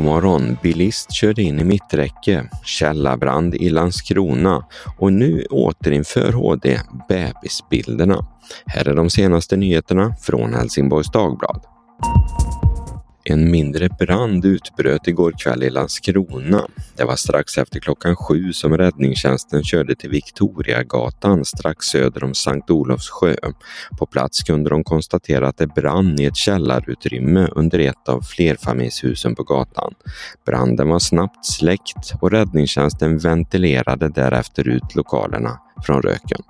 morgon. Bilist körde in i mitträcke, källarbrand i Landskrona och nu återinför HD bebisbilderna. Här är de senaste nyheterna från Helsingborgs Dagblad. En mindre brand utbröt igår kväll i Landskrona. Det var strax efter klockan sju som räddningstjänsten körde till Victoriagatan strax söder om Sankt Olofs sjö. På plats kunde de konstatera att det brann i ett källarutrymme under ett av flerfamiljshusen på gatan. Branden var snabbt släckt och räddningstjänsten ventilerade därefter ut lokalerna från röken.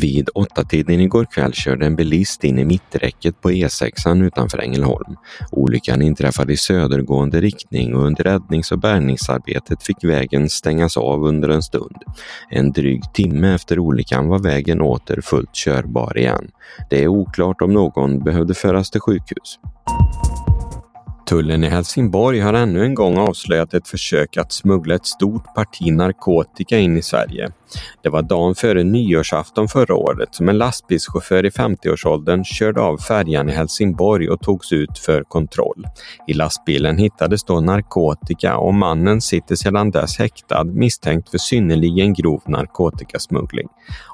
Vid åttatiden igår kväll körde en bilist in i mitträcket på E6 utanför Ängelholm. Olyckan inträffade i södergående riktning och under räddnings och bärgningsarbetet fick vägen stängas av under en stund. En dryg timme efter olyckan var vägen åter fullt körbar igen. Det är oklart om någon behövde föras till sjukhus. Tullen i Helsingborg har ännu en gång avslöjat ett försök att smuggla ett stort parti narkotika in i Sverige. Det var dagen före nyårsafton förra året som en lastbilschaufför i 50-årsåldern körde av färjan i Helsingborg och togs ut för kontroll. I lastbilen hittades då narkotika och mannen sitter sedan dess häktad misstänkt för synnerligen grov narkotikasmuggling.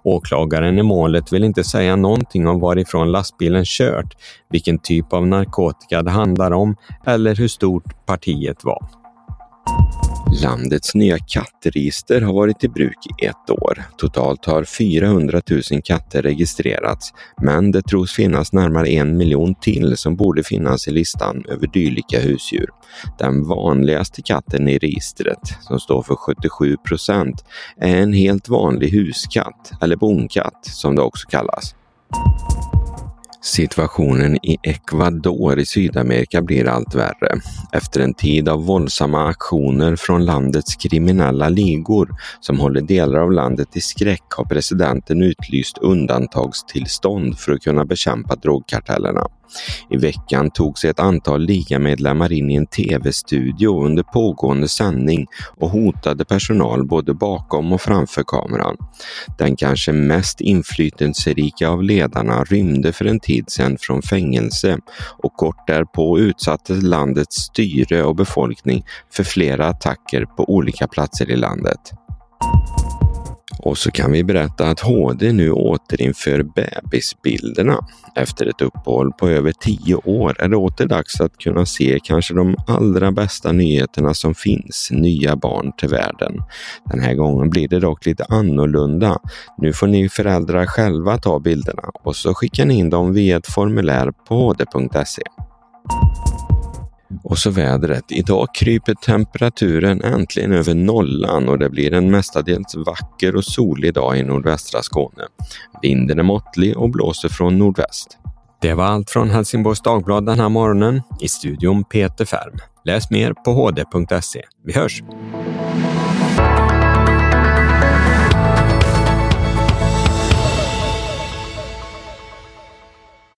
Åklagaren i målet vill inte säga någonting om varifrån lastbilen kört, vilken typ av narkotika det handlar om eller hur stort partiet var. Landets nya kattregister har varit i bruk i ett år. Totalt har 400 000 katter registrerats, men det tros finnas närmare en miljon till som borde finnas i listan över dylika husdjur. Den vanligaste katten i registret, som står för 77 procent, är en helt vanlig huskatt, eller bonkatt som det också kallas. Situationen i Ecuador i Sydamerika blir allt värre. Efter en tid av våldsamma aktioner från landets kriminella ligor som håller delar av landet i skräck har presidenten utlyst undantagstillstånd för att kunna bekämpa drogkartellerna. I veckan tog sig ett antal ligamedlemmar in i en tv-studio under pågående sändning och hotade personal både bakom och framför kameran. Den kanske mest inflytelserika av ledarna rymde för en tid sedan från fängelse och kort därpå utsattes landets styre och befolkning för flera attacker på olika platser i landet. Och så kan vi berätta att HD nu återinför bebisbilderna. Efter ett uppehåll på över tio år är det åter dags att kunna se kanske de allra bästa nyheterna som finns, nya barn till världen. Den här gången blir det dock lite annorlunda. Nu får ni föräldrar själva ta bilderna och så skickar ni in dem via ett formulär på hd.se. Och så vädret. Idag kryper temperaturen äntligen över nollan och det blir en mestadels vacker och solig dag i nordvästra Skåne. Vinden är måttlig och blåser från nordväst. Det var allt från Helsingborgs Dagblad den här morgonen. I studion Peter Färm. Läs mer på hd.se. Vi hörs!